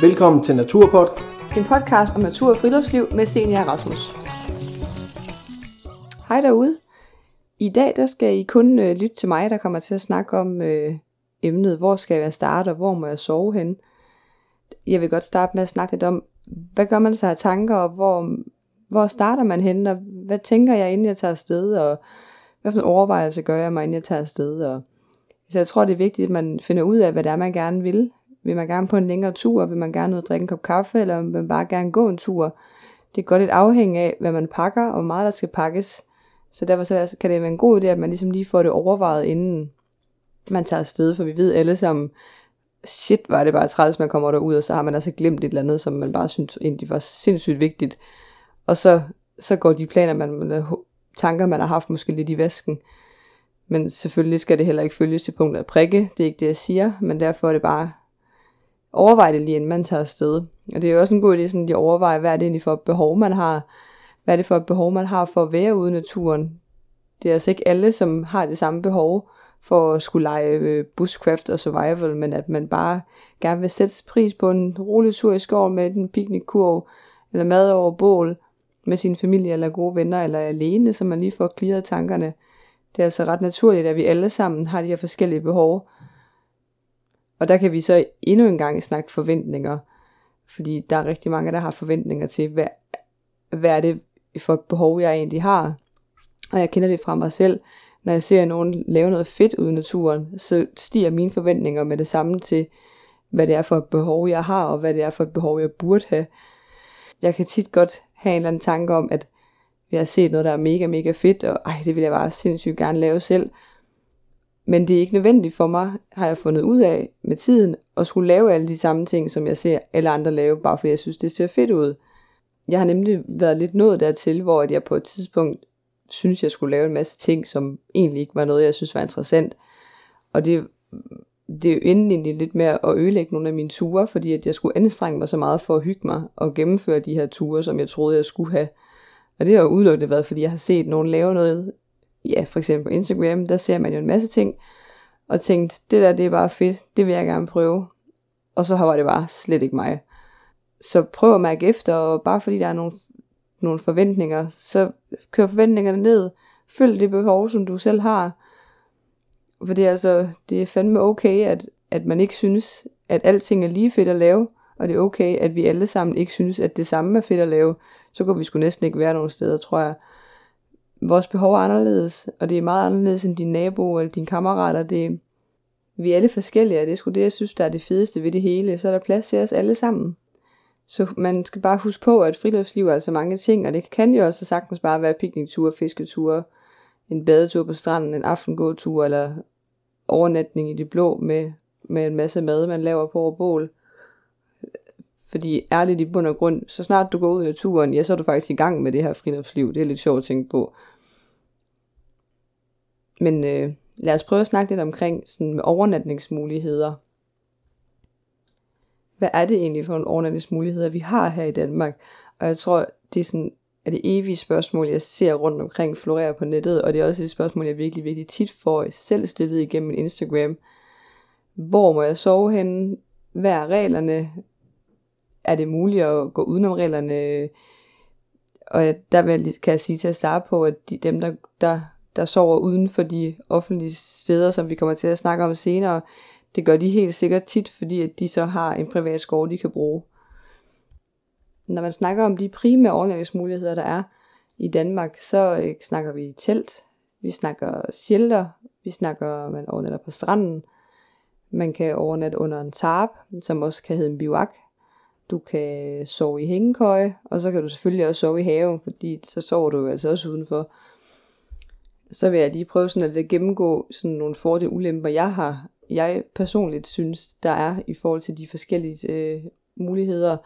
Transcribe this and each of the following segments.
Velkommen til Naturpod. En podcast om natur og friluftsliv med Senior Rasmus. Hej derude. I dag der skal I kun øh, lytte til mig, der kommer til at snakke om øh, emnet, hvor skal jeg starte, og hvor må jeg sove hen. Jeg vil godt starte med at snakke lidt om, hvad gør man sig af tanker, og hvor, hvor starter man hen, og hvad tænker jeg, inden jeg tager afsted, og hvad for en overvejelse gør jeg mig, inden jeg tager afsted. Og, så jeg tror, det er vigtigt, at man finder ud af, hvad det er, man gerne vil. Vil man gerne på en længere tur? Vil man gerne ud og drikke en kop kaffe? Eller vil man bare gerne gå en tur? Det er godt lidt afhængig af, hvad man pakker, og hvor meget der skal pakkes. Så derfor så kan det være en god idé, at man ligesom lige får det overvejet, inden man tager afsted. For vi ved alle sammen, shit, var det bare træls, man kommer derud, og så har man altså glemt et eller andet, som man bare synes egentlig var sindssygt vigtigt. Og så, så går de planer, man, tanker, man har haft, måske lidt i vasken. Men selvfølgelig skal det heller ikke følges til punkt af prikke. Det er ikke det, jeg siger, men derfor er det bare overveje det lige inden man tager afsted. Og det er jo også en god idé, sådan, at de overvejer, hvad er det egentlig for et behov, man har. Hvad er det for et behov, man har for at være ude i naturen. Det er altså ikke alle, som har det samme behov for at skulle lege øh, bushcraft og survival, men at man bare gerne vil sætte pris på en rolig tur i skoven med en piknikkurv, eller mad over bål, med sin familie eller gode venner, eller alene, så man lige får klaret tankerne. Det er altså ret naturligt, at vi alle sammen har de her forskellige behov, og der kan vi så endnu en gang snakke forventninger, fordi der er rigtig mange, der har forventninger til, hvad, hvad er det for et behov, jeg egentlig har. Og jeg kender det fra mig selv. Når jeg ser nogen lave noget fedt ude i naturen, så stiger mine forventninger med det samme til, hvad det er for et behov, jeg har, og hvad det er for et behov, jeg burde have. Jeg kan tit godt have en eller anden tanke om, at vi har set noget, der er mega, mega fedt, og ej, det vil jeg bare sindssygt gerne lave selv. Men det er ikke nødvendigt for mig, har jeg fundet ud af med tiden, at skulle lave alle de samme ting, som jeg ser alle andre lave, bare fordi jeg synes, det ser fedt ud. Jeg har nemlig været lidt nået dertil, hvor jeg på et tidspunkt synes, jeg skulle lave en masse ting, som egentlig ikke var noget, jeg synes var interessant. Og det, det er jo egentlig lidt med at ødelægge nogle af mine ture, fordi at jeg skulle anstrenge mig så meget for at hygge mig og gennemføre de her ture, som jeg troede, jeg skulle have. Og det har jo udelukkende været, fordi jeg har set nogen lave noget ja, for eksempel på Instagram, der ser man jo en masse ting, og tænkt, det der, det er bare fedt, det vil jeg gerne prøve. Og så var det bare slet ikke mig. Så prøv at mærke efter, og bare fordi der er nogle, nogle forventninger, så kør forventningerne ned. Følg det behov, som du selv har. For det er altså, det er fandme okay, at, at man ikke synes, at alting er lige fedt at lave, og det er okay, at vi alle sammen ikke synes, at det samme er fedt at lave, så kunne vi sgu næsten ikke være nogen steder, tror jeg vores behov er anderledes, og det er meget anderledes end din nabo eller dine kammerater. Det, vi er alle forskellige, og det er sgu det, jeg synes, der er det fedeste ved det hele. Så er der plads til os alle sammen. Så man skal bare huske på, at friluftsliv er altså mange ting, og det kan jo også sagtens bare være piknikture, fisketure, en badetur på stranden, en aftengåtur, eller overnatning i det blå med, med en masse mad, man laver på over bål. Fordi ærligt i bund og grund, så snart du går ud i naturen, ja, så er du faktisk i gang med det her friluftsliv. Det er lidt sjovt at tænke på. Men øh, lad os prøve at snakke lidt omkring sådan med overnatningsmuligheder. Hvad er det egentlig for en overnatningsmuligheder, vi har her i Danmark? Og jeg tror, det er sådan er det evige spørgsmål, jeg ser rundt omkring florere på nettet, og det er også et spørgsmål, jeg virkelig, virkelig tit får selv stillet igennem min Instagram. Hvor må jeg sove henne? Hvad er reglerne? Er det muligt at gå udenom reglerne? Og der kan jeg sige til at starte på, at de, dem, der, der der sover uden for de offentlige steder, som vi kommer til at snakke om senere. Det gør de helt sikkert tit, fordi at de så har en privat skov, de kan bruge. Når man snakker om de primære overnatningsmuligheder, der er i Danmark, så øh, snakker vi telt, vi snakker shelter, vi snakker, man overnatter på stranden, man kan overnatte under en tarp, som også kan hedde en bivak. Du kan sove i hængekøje, og så kan du selvfølgelig også sove i haven, fordi så sover du altså også udenfor så vil jeg lige prøve sådan at gennemgå sådan nogle fordele og ulemper, jeg har, jeg personligt synes, der er i forhold til de forskellige øh, muligheder.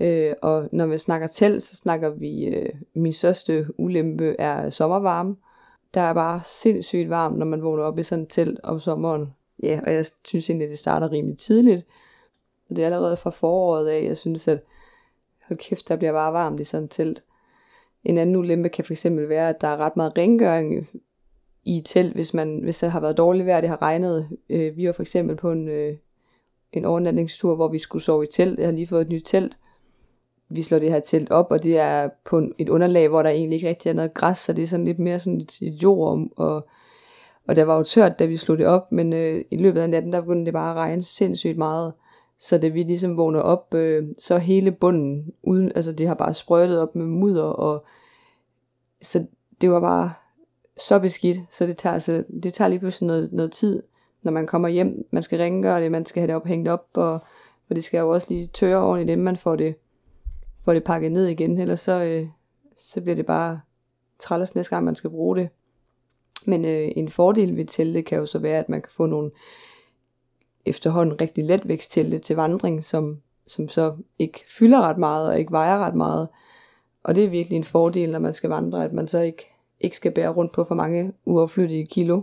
Øh, og når vi snakker telt, så snakker vi, øh, min største ulempe er sommervarme. Der er bare sindssygt varmt, når man vågner op i sådan et telt om sommeren. Ja, og jeg synes egentlig, at det starter rimelig tidligt. Det er allerede fra foråret af, jeg synes, at hold kæft, der bliver bare varmt i sådan et telt. En anden ulempe kan fx være, at der er ret meget rengøring i telt, hvis, man, hvis der har været dårligt vejr, det har regnet. Øh, vi var for eksempel på en, øh, en overnatningstur, hvor vi skulle sove i telt. Jeg har lige fået et nyt telt. Vi slår det her telt op, og det er på et underlag, hvor der egentlig ikke rigtig er noget græs, så det er sådan lidt mere sådan et jord, og, og der var jo tørt, da vi slog det op, men øh, i løbet af natten, der begyndte det bare at regne sindssygt meget. Så da vi ligesom vågner op, øh, så hele bunden, uden, altså det har bare sprøjtet op med mudder, og så det var bare så beskidt, så det tager, altså, det tager lige pludselig noget, noget tid, når man kommer hjem. Man skal ringe og det, man skal have det op, hængt op, og, og det skal jo også lige tørre ordentligt, inden man får det, får det pakket ned igen, ellers så, øh, så bliver det bare træls næste gang, man skal bruge det. Men øh, en fordel ved teltet kan jo så være, at man kan få nogle efterhånden rigtig letvægtstelte til vandring, som, som så ikke fylder ret meget og ikke vejer ret meget. Og det er virkelig en fordel, når man skal vandre, at man så ikke, ikke skal bære rundt på for mange uafflyttige kilo.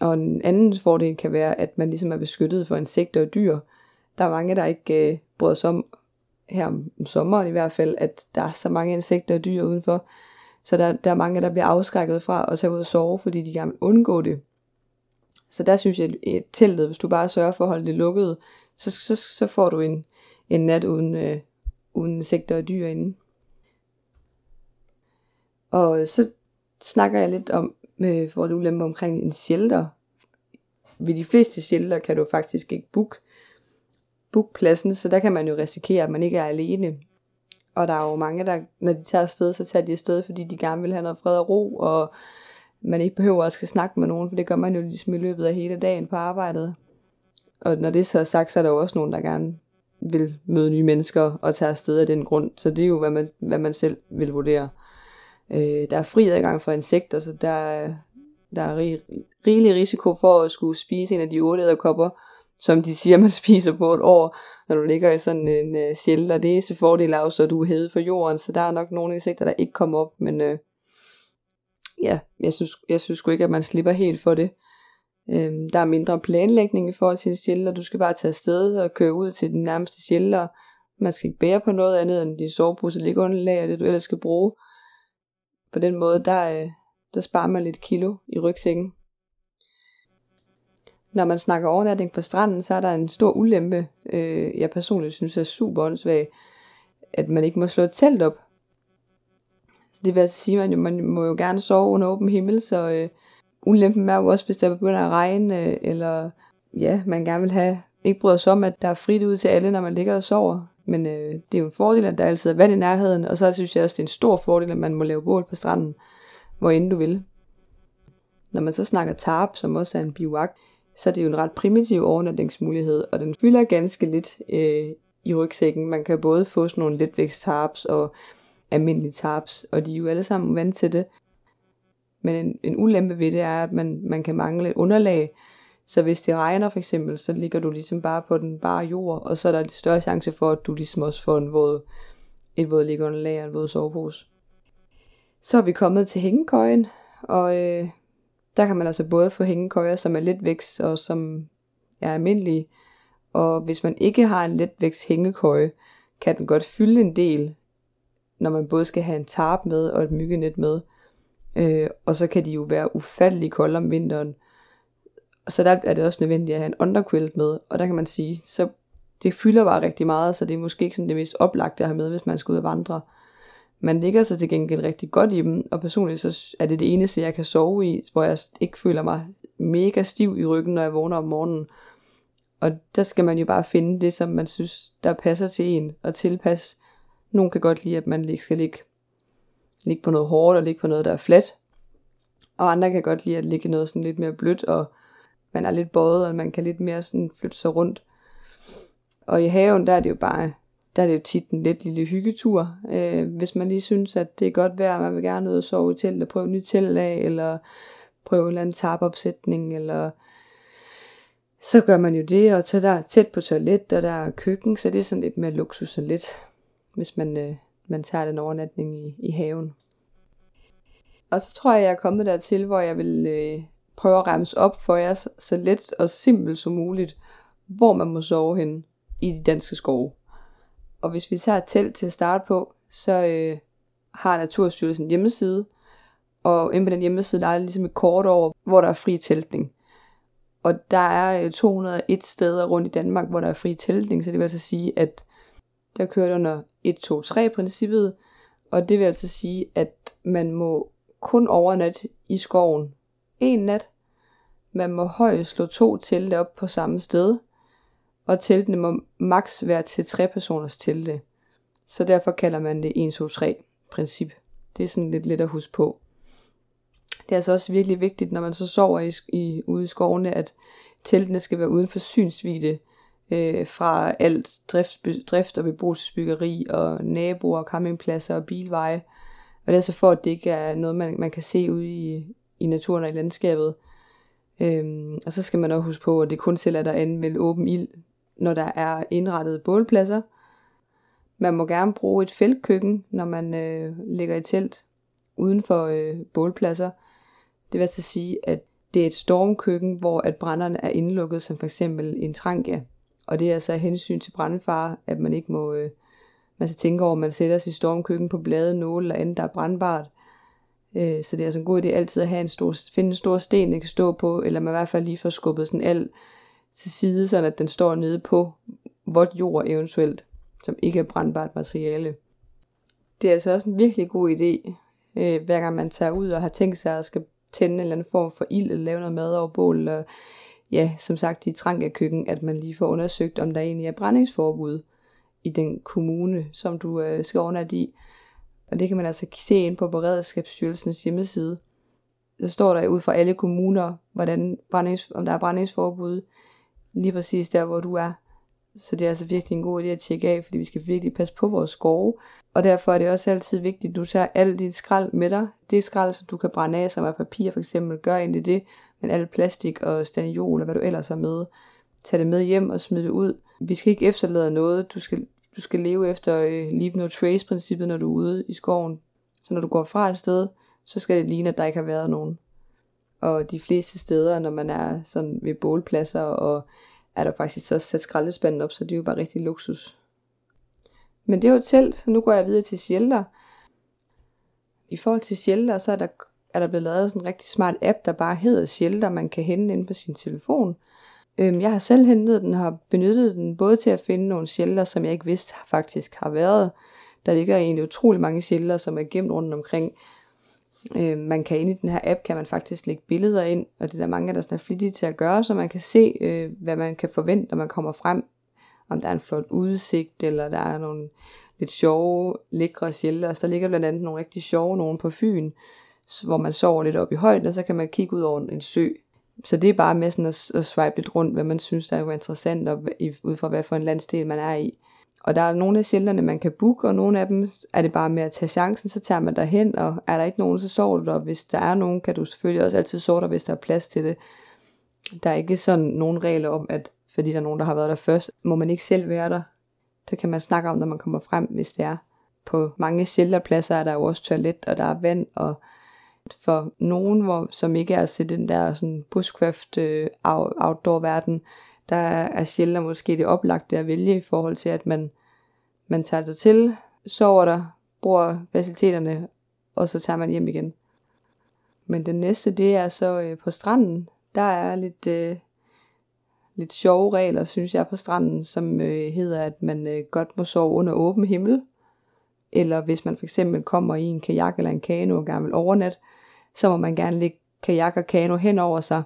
Og en anden fordel kan være, at man ligesom er beskyttet for insekter og dyr. Der er mange, der ikke øh, bryder sig om, her om sommeren i hvert fald, at der er så mange insekter og dyr udenfor. Så der, der er mange, der bliver afskrækket fra at tage ud og sove, fordi de gerne vil undgå det. Så der synes jeg, at teltet, hvis du bare sørger for at holde det lukket, så, så, så får du en, en nat uden, øh, uden insekter og dyr inde. Og så snakker jeg lidt om øh, med for og ulemper omkring en shelter. Ved de fleste shelter kan du faktisk ikke book, book pladsen, så der kan man jo risikere, at man ikke er alene. Og der er jo mange, der når de tager afsted, så tager de afsted, fordi de gerne vil have noget fred og ro, og man ikke behøver at skal snakke med nogen, for det gør man jo ligesom i løbet af hele dagen på arbejdet. Og når det så er sagt, så er der jo også nogen, der gerne vil møde nye mennesker og tage afsted af den grund. Så det er jo, hvad man, hvad man selv vil vurdere. Øh, der er fri adgang for insekter, så der, der er rig, rigelig risiko for at skulle spise en af de otte æderkopper, som de siger, man spiser på et år, når du ligger i sådan en øh, uh, shelter. Det er fordel fordel jo, så du er hede for jorden, så der er nok nogle insekter, der ikke kommer op, men øh, ja, jeg synes, jeg synes sgu ikke, at man slipper helt for det. Øhm, der er mindre planlægning i forhold til en shelter. Du skal bare tage afsted og køre ud til den nærmeste shelter. Man skal ikke bære på noget andet end de sovepose ligger under lag, og det du ellers skal bruge. På den måde, der, øh, der sparer man lidt kilo i rygsækken. Når man snakker overnatning på stranden, så er der en stor ulempe, øh, jeg personligt synes er super åndssvag, at man ikke må slå et telt op. Så det vil altså sige, at man, man må jo gerne sove under åben himmel, så øh, ulempen er jo også, hvis der begynder at regne, øh, eller ja, man gerne vil have, ikke bryder sig om, at der er frit ud til alle, når man ligger og sover. Men øh, det er jo en fordel, at der altid er vand i nærheden, og så synes jeg også, det er en stor fordel, at man må lave bål på stranden, hvor end du vil. Når man så snakker tarp, som også er en biwak, så er det jo en ret primitiv overnatningsmulighed, og den fylder ganske lidt øh, i rygsækken. Man kan både få sådan nogle letvægtstarps og almindelige tarps, og de er jo alle sammen vant til det. Men en, en ulempe ved det er, at man, man kan mangle et underlag, så hvis det regner for eksempel, så ligger du ligesom bare på den bare jord, og så er der lidt større chance for, at du ligesom også får en våd, et våd liggeunderlag og en våd sovepose. Så er vi kommet til hængekøjen, og øh, der kan man altså både få hængekøjer, som er lidt vækst og som er almindelige. Og hvis man ikke har en letvægts hængekøje, kan den godt fylde en del, når man både skal have en tarp med og et myggenet med. Øh, og så kan de jo være ufattelig kolde om vinteren. Og så der er det også nødvendigt at have en underquilt med, og der kan man sige, så det fylder bare rigtig meget, så det er måske ikke sådan det mest oplagte at have med, hvis man skal ud og vandre. Man ligger sig til gengæld rigtig godt i dem, og personligt så er det det eneste, jeg kan sove i, hvor jeg ikke føler mig mega stiv i ryggen, når jeg vågner om morgenen. Og der skal man jo bare finde det, som man synes, der passer til en, og tilpasse. Nogle kan godt lide, at man skal ligge, ligge på noget hårdt, og ligge på noget, der er fladt. Og andre kan godt lide at ligge noget sådan lidt mere blødt, og man er lidt bøjet, og man kan lidt mere sådan flytte sig rundt. Og i haven, der er det jo bare, der er det jo tit en lidt lille hyggetur. Øh, hvis man lige synes, at det er godt vejr, man vil gerne ud og sove i telt og prøve en ny telt af, eller prøve en eller anden tarpopsætning, eller så gør man jo det, og så der er tæt på toilet, og der er køkken, så det er sådan lidt mere luksus og lidt, hvis man, øh, man tager den overnatning i, i haven. Og så tror jeg, jeg er kommet dertil, hvor jeg vil øh, prøve at ramse op for jer så let og simpelt som muligt, hvor man må sove hen i de danske skove. Og hvis vi tager et telt til at starte på, så øh, har Naturstyrelsen hjemmeside, og inde på den hjemmeside, der er ligesom et kort over, hvor der er fri teltning. Og der er øh, 201 steder rundt i Danmark, hvor der er fri teltning, så det vil altså sige, at der kører under 1-2-3-princippet, og det vil altså sige, at man må kun overnatte i skoven en nat. Man må højst slå to telte op på samme sted, og teltene må maks være til tre personers telte. Så derfor kalder man det 1-2-3 princip. Det er sådan lidt let at huske på. Det er altså også virkelig vigtigt, når man så sover i, i, ude i skovene, at teltene skal være uden for synsvide øh, fra alt drift, drift og beboelsesbyggeri og naboer, campingpladser og bilveje. Og det er så for, at det ikke er noget, man, man kan se ude i, i naturen og i landskabet. Øhm, og så skal man også huske på, at det kun tillader at anvende åben ild, når der er indrettede bålpladser. Man må gerne bruge et feltkøkken, når man øh, ligger i telt uden for øh, bålpladser. Det vil altså sige, at det er et stormkøkken, hvor at brænderne er indlukket, som for eksempel en trangia. Og det er altså hensyn til brandfare, at man ikke må, øh, man skal tænke over, at man sætter sit stormkøkken på blade, nåle eller andet, der er brandbart. Øh, så det er altså en god idé altid at have en stor, finde en stor sten, den kan stå på, eller man i hvert fald lige får skubbet sådan alt til side, sådan at den står nede på vådt jord eventuelt, som ikke er brandbart materiale. Det er altså også en virkelig god idé, øh, hver gang man tager ud og har tænkt sig at skal tænde en eller anden form for ild, eller lave noget mad over bål, eller ja, som sagt i trang af køkken, at man lige får undersøgt, om der egentlig er brændingsforbud i den kommune, som du øh, skal overnatte i. Og det kan man altså se ind på Beredskabsstyrelsens hjemmeside. Der står der ud fra alle kommuner, hvordan brændings, om der er brændingsforbud lige præcis der, hvor du er. Så det er altså virkelig en god idé at tjekke af, fordi vi skal virkelig passe på vores skove. Og derfor er det også altid vigtigt, at du tager alt dit skrald med dig. Det skrald, som du kan brænde af, som er papir for eksempel, gør egentlig det. Men alt plastik og staniol og hvad du ellers har med, tag det med hjem og smid det ud. Vi skal ikke efterlade noget. Du skal, du skal leve efter øh, leave no trace princippet, når du er ude i skoven. Så når du går fra et sted, så skal det ligne, at der ikke har været nogen. Og de fleste steder, når man er sådan ved bålpladser og er der faktisk så sat skraldespanden op, så det er jo bare rigtig luksus. Men det er jo et telt, så nu går jeg videre til shelter. I forhold til shelter, så er der, er der blevet lavet sådan en rigtig smart app, der bare hedder shelter, man kan hente ind på sin telefon. Øhm, jeg har selv hentet den og har benyttet den både til at finde nogle shelter, som jeg ikke vidste faktisk har været. Der ligger egentlig utrolig mange shelter, som er gemt rundt omkring. Øh, man kan ind i den her app, kan man faktisk lægge billeder ind, og det er der mange, der sådan er flittige til at gøre, så man kan se, øh, hvad man kan forvente, når man kommer frem. Om der er en flot udsigt, eller der er nogle lidt sjove, lækre shelters. Der ligger blandt andet nogle rigtig sjove nogle på Fyn, hvor man sover lidt op i højden, og så kan man kigge ud over en sø. Så det er bare med sådan at, at swipe lidt rundt, hvad man synes, der er interessant, og ud fra hvad for en landsdel man er i. Og der er nogle af shelterne, man kan booke, og nogle af dem er det bare med at tage chancen, så tager man derhen, og er der ikke nogen, så sover du der. Hvis der er nogen, kan du selvfølgelig også altid sove der, hvis der er plads til det. Der er ikke sådan nogen regler om, at fordi der er nogen, der har været der først, må man ikke selv være der. Så kan man snakke om, når man kommer frem, hvis det er. På mange shelterpladser er der jo også toilet, og der er vand, og for nogen, hvor, som ikke er til den der sådan bushcraft øh, outdoor verden, der er shelter måske det oplagte at vælge i forhold til, at man, man tager sig til, sover der, bruger faciliteterne, og så tager man hjem igen. Men den næste, det er så øh, på stranden. Der er lidt, øh, lidt sjove regler, synes jeg, på stranden, som øh, hedder, at man øh, godt må sove under åben himmel. Eller hvis man for eksempel kommer i en kajak eller en kano og gerne vil overnatte, så må man gerne lægge kajak og kano hen over sig,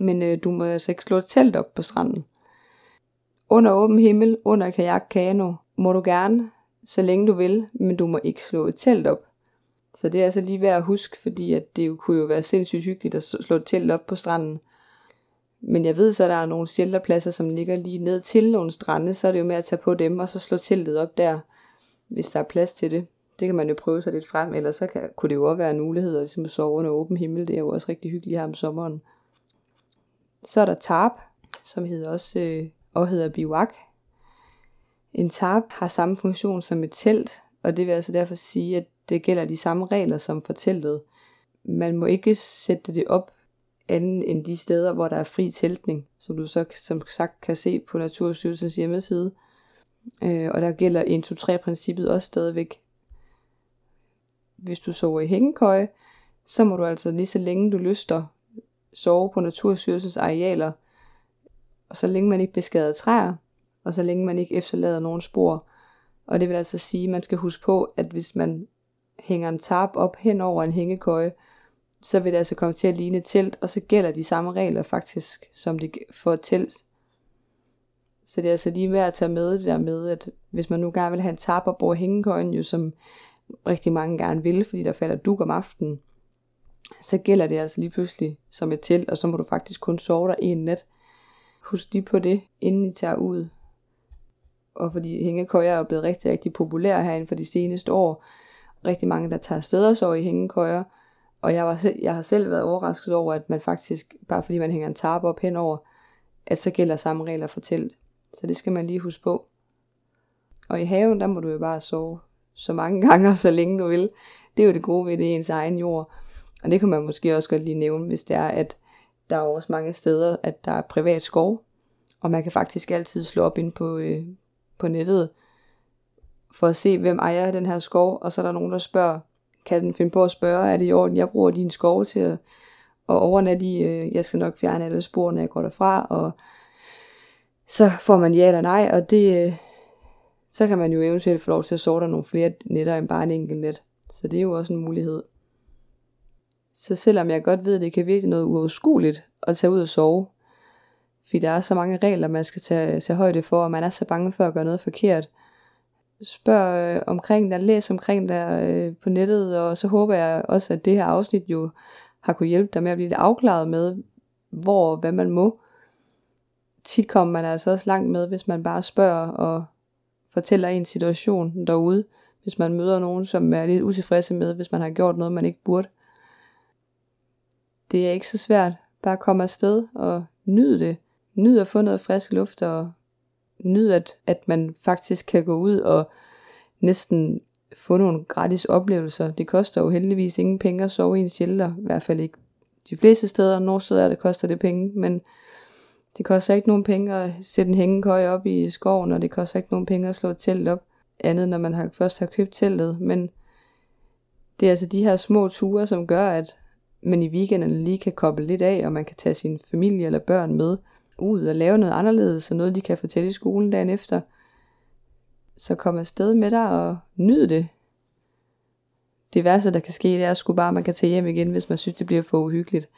men øh, du må altså ikke slå et telt op på stranden. Under åben himmel, under kajak kano, må du gerne, så længe du vil, men du må ikke slå et telt op. Så det er altså lige værd at huske, fordi at det jo kunne jo være sindssygt hyggeligt at slå et telt op på stranden. Men jeg ved så, at der er nogle shelterpladser, som ligger lige ned til nogle strande, så er det jo med at tage på dem, og så slå teltet op der, hvis der er plads til det. Det kan man jo prøve sig lidt frem, eller så kan, kunne det jo også være en mulighed at, ligesom sove under åben himmel. Det er jo også rigtig hyggeligt her om sommeren. Så er der tarp, som hedder også øh, og hedder biwak. En tarp har samme funktion som et telt, og det vil altså derfor sige, at det gælder de samme regler som for teltet. Man må ikke sætte det op anden end de steder, hvor der er fri teltning, som du så som sagt kan se på Naturstyrelsens hjemmeside. Øh, og der gælder 1-2-3-princippet også stadigvæk. Hvis du sover i hængekøje, så må du altså lige så længe du lyster sove på Naturstyrelsens arealer, og så længe man ikke beskader træer, og så længe man ikke efterlader nogen spor. Og det vil altså sige, at man skal huske på, at hvis man hænger en tarp op hen over en hængekøje, så vil det altså komme til at ligne et telt, og så gælder de samme regler faktisk, som det for et telt. Så det er altså lige værd at tage med det der med, at hvis man nu gerne vil have en tarp og over hængekøjen, jo som rigtig mange gerne vil, fordi der falder duk om aftenen, så gælder det altså lige pludselig som et telt, og så må du faktisk kun sove der en nat. Husk lige på det, inden I tager ud. Og fordi hængekøjer er blevet rigtig, rigtig populære herinde for de seneste år. Rigtig mange, der tager steder og sover i hængekøjer. Og jeg, var selv, jeg har selv været overrasket over, at man faktisk, bare fordi man hænger en tarp op henover, at så gælder samme regler for telt. Så det skal man lige huske på. Og i haven, der må du jo bare sove så mange gange, så længe du vil. Det er jo det gode ved det, ens egen jord. Og det kan man måske også godt lige nævne, hvis det er, at der er også mange steder, at der er privat skov, og man kan faktisk altid slå op ind på, øh, på nettet, for at se, hvem ejer den her skov, og så er der nogen, der spørger, kan den finde på at spørge, er det i orden, jeg bruger din skov til at, overnatte i, øh, jeg skal nok fjerne alle sporene, jeg går derfra, og så får man ja eller nej, og det, øh, så kan man jo eventuelt få lov til at sortere nogle flere netter end bare en enkelt net. Så det er jo også en mulighed. Så selvom jeg godt ved, at det kan virke noget uoverskueligt at tage ud og sove, fordi der er så mange regler, man skal tage, tage højde for, og man er så bange for at gøre noget forkert. Spørg øh, omkring der, læs omkring der øh, på nettet, og så håber jeg også, at det her afsnit jo har kunne hjælpe dig med at blive lidt afklaret med, hvor hvad man må. Tit kommer man altså også langt med, hvis man bare spørger og fortæller en situation derude, hvis man møder nogen, som er lidt utilfredse med, hvis man har gjort noget, man ikke burde. Det er ikke så svært. Bare komme afsted og nyde det. Nyd at få noget frisk luft og nyd, at, at man faktisk kan gå ud og næsten få nogle gratis oplevelser. Det koster jo heldigvis ingen penge at sove i en shelter, i hvert fald ikke de fleste steder. Nogle steder det koster det penge, men det koster ikke nogen penge at sætte en hængekøje op i skoven, og det koster ikke nogen penge at slå et telt op, andet når man har, først har købt teltet. Men det er altså de her små ture, som gør, at man i weekenden lige kan koble lidt af, og man kan tage sin familie eller børn med ud og lave noget anderledes, og noget de kan fortælle i skolen dagen efter. Så kom afsted med dig og nyd det. Det værste, der kan ske, det er sgu bare, at man kan tage hjem igen, hvis man synes, det bliver for uhyggeligt.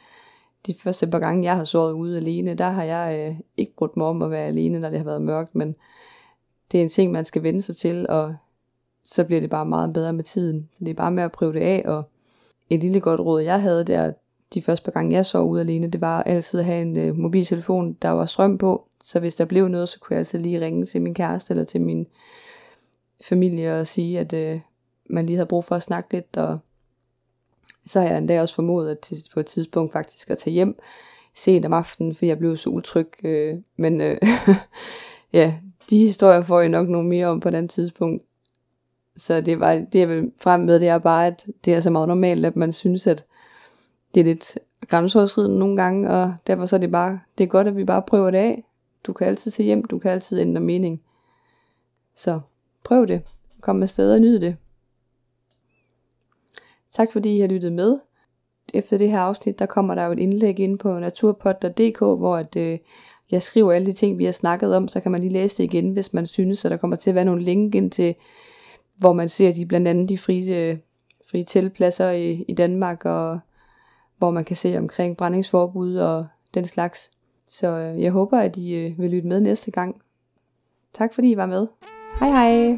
De første par gange, jeg har sovet ude alene, der har jeg øh, ikke brugt mig om at være alene, når det har været mørkt, men det er en ting, man skal vende sig til, og så bliver det bare meget bedre med tiden. Så det er bare med at prøve det af, og et lille godt råd, jeg havde der, de første par gange, jeg sov ude alene, det var altid at have en øh, mobiltelefon, der var strøm på, så hvis der blev noget, så kunne jeg altid lige ringe til min kæreste eller til min familie og sige, at øh, man lige havde brug for at snakke lidt, og så har jeg endda også formodet at til, på et tidspunkt faktisk at tage hjem sent om aftenen, for jeg blev så utryg, øh, men øh, ja, de historier får jeg nok nogle mere om på den tidspunkt. Så det, var, det jeg vil frem med, det er bare, at det er så meget normalt, at man synes, at det er lidt grænseoverskridende nogle gange, og derfor så er det bare, det er godt, at vi bare prøver det af. Du kan altid tage hjem, du kan altid ændre mening. Så prøv det. Kom afsted og nyd det. Tak fordi I har lyttet med. Efter det her afsnit, der kommer der jo et indlæg ind på naturpod.dk, hvor at, øh, jeg skriver alle de ting, vi har snakket om, så kan man lige læse det igen, hvis man synes, at der kommer til at være nogle link ind til hvor man ser de blandt andet de øh, frie, frie tilpladser i, i Danmark, og hvor man kan se omkring brændingsforbud og den slags. Så øh, jeg håber, at I øh, vil lytte med næste gang. Tak fordi I var med. Hej hej!